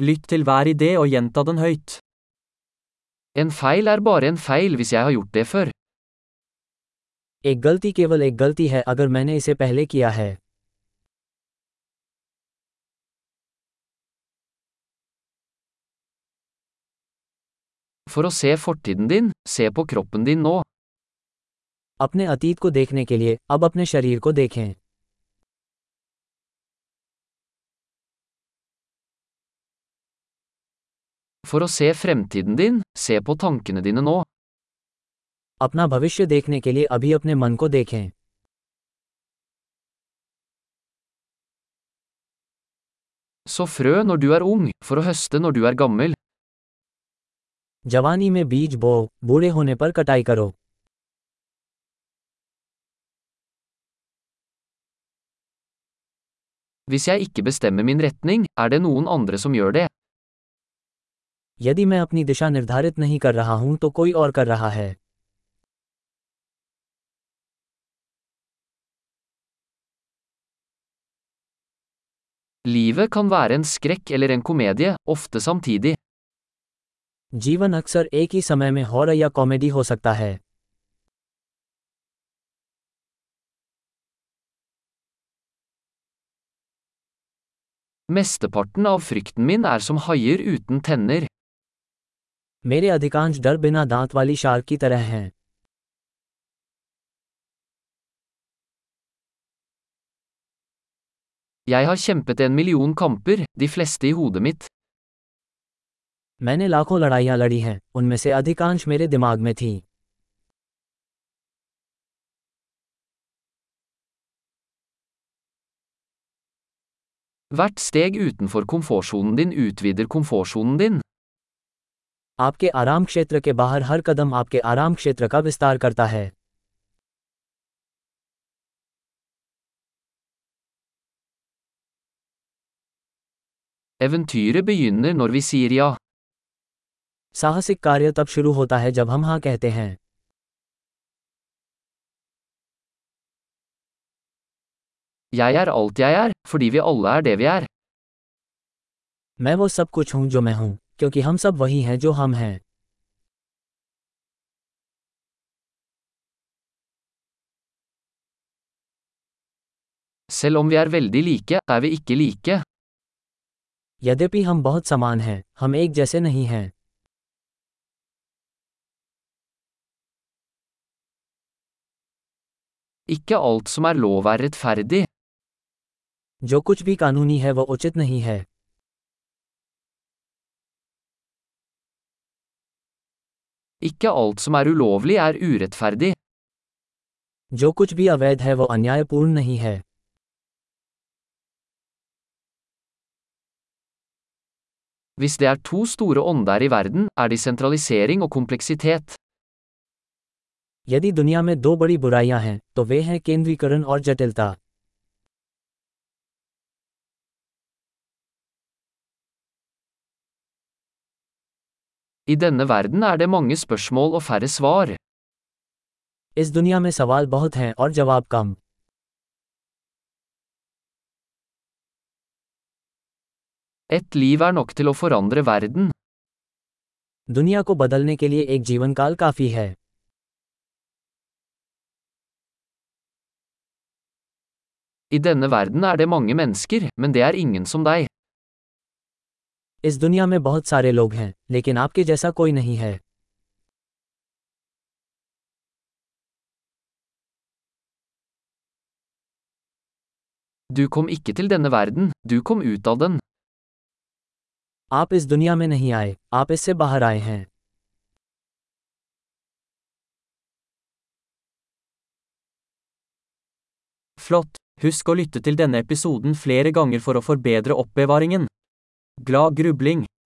Lytt til hver idé og gjenta den høyt. En feil er bare en feil hvis jeg har gjort det før. एक गलती केवल एक गलती है अगर मैंने इसे पहले किया है For å se fortiden din, se på kroppen din nå. अपने अतीत को देखने के लिए अब अपने शरीर को देखें For å se fremtiden din, se på tankene dine nå. अपना भविष्य देखने के लिए अभी अपने मन को देखें Så frø når du er ung, for å høste når du er gammel. जवानी में बीज बो बूढ़े होने पर कटाई करो Hvis jeg ikke bestemmer min retning, er det noen andre som gjør det. यदि मैं अपनी दिशा निर्धारित नहीं कर रहा हूँ तो कोई और कर रहा है Livet kan være en skrekk eller en komedie, ofte samtidig. जीवन अक्सर एक ही समय में हॉरर या कॉमेडी हो सकता है Mesteparten av frykten min er som haier uten tenner. मेरे अधिकांश डर बिना दांत वाली शार्क की तरह हैं Jeg har kjempet en million kamper, de fleste i hodet mitt. मैंने लाखों लड़ाइयाँ लड़ी हैं उनमें से अधिकांश मेरे दिमाग में थीं Hvert steg utenfor komfortsonen din utvider komfortsonen din. आपके आराम क्षेत्र के बाहर हर कदम आपके आराम क्षेत्र का विस्तार करता है Eventyret begynner når vi sier ja. साहसिक कार्य तब शुरू होता है जब हम हाँ कहते हैं Jeg er alt jeg er, fordi vi alle er det vi er. मैं वो सब कुछ हूँ जो मैं हूँ क्योंकि हम सब वही हैं जो हम हैं Selv om vi er veldig like, er vi ikke like. यद्यपि हम बहुत समान हैं हम एक जैसे नहीं हैं Ikke alt som er lov er rettferdig. जो कुछ भी कानूनी है वह उचित नहीं है Ikke alt som er ulovlig er urettferdig. जो कुछ भी अवैध है वह अन्यायपूर्ण नहीं है Hvis det er to store ånder i verden, er de sentralisering og kompleksitet. यदि दुनिया में दो बड़ी बुराइयां हैं तो वे हैं केंद्रीकरण और जटिलता I denne verden er det mange spørsmål og færre svar. इस दुनिया में सवाल बहुत हैं और जवाब कम Et liv er nok til å forandre verden. दुनिया को बदलने के लिए एक जीवन काल काफ़ी है I denne verden er det mange mennesker, men det er ingen som deg. इस दुनिया में बहुत सारे लोग हैं लेकिन आपके जैसा कोई नहीं है Du kom ikke til denne verden, du kom ut av den. आप इस दुनिया में नहीं आए आप इससे बाहर आए हैं Flott! Husk å lytte til denne episoden flere ganger for å forbedre oppbevaringen. Glad grubling!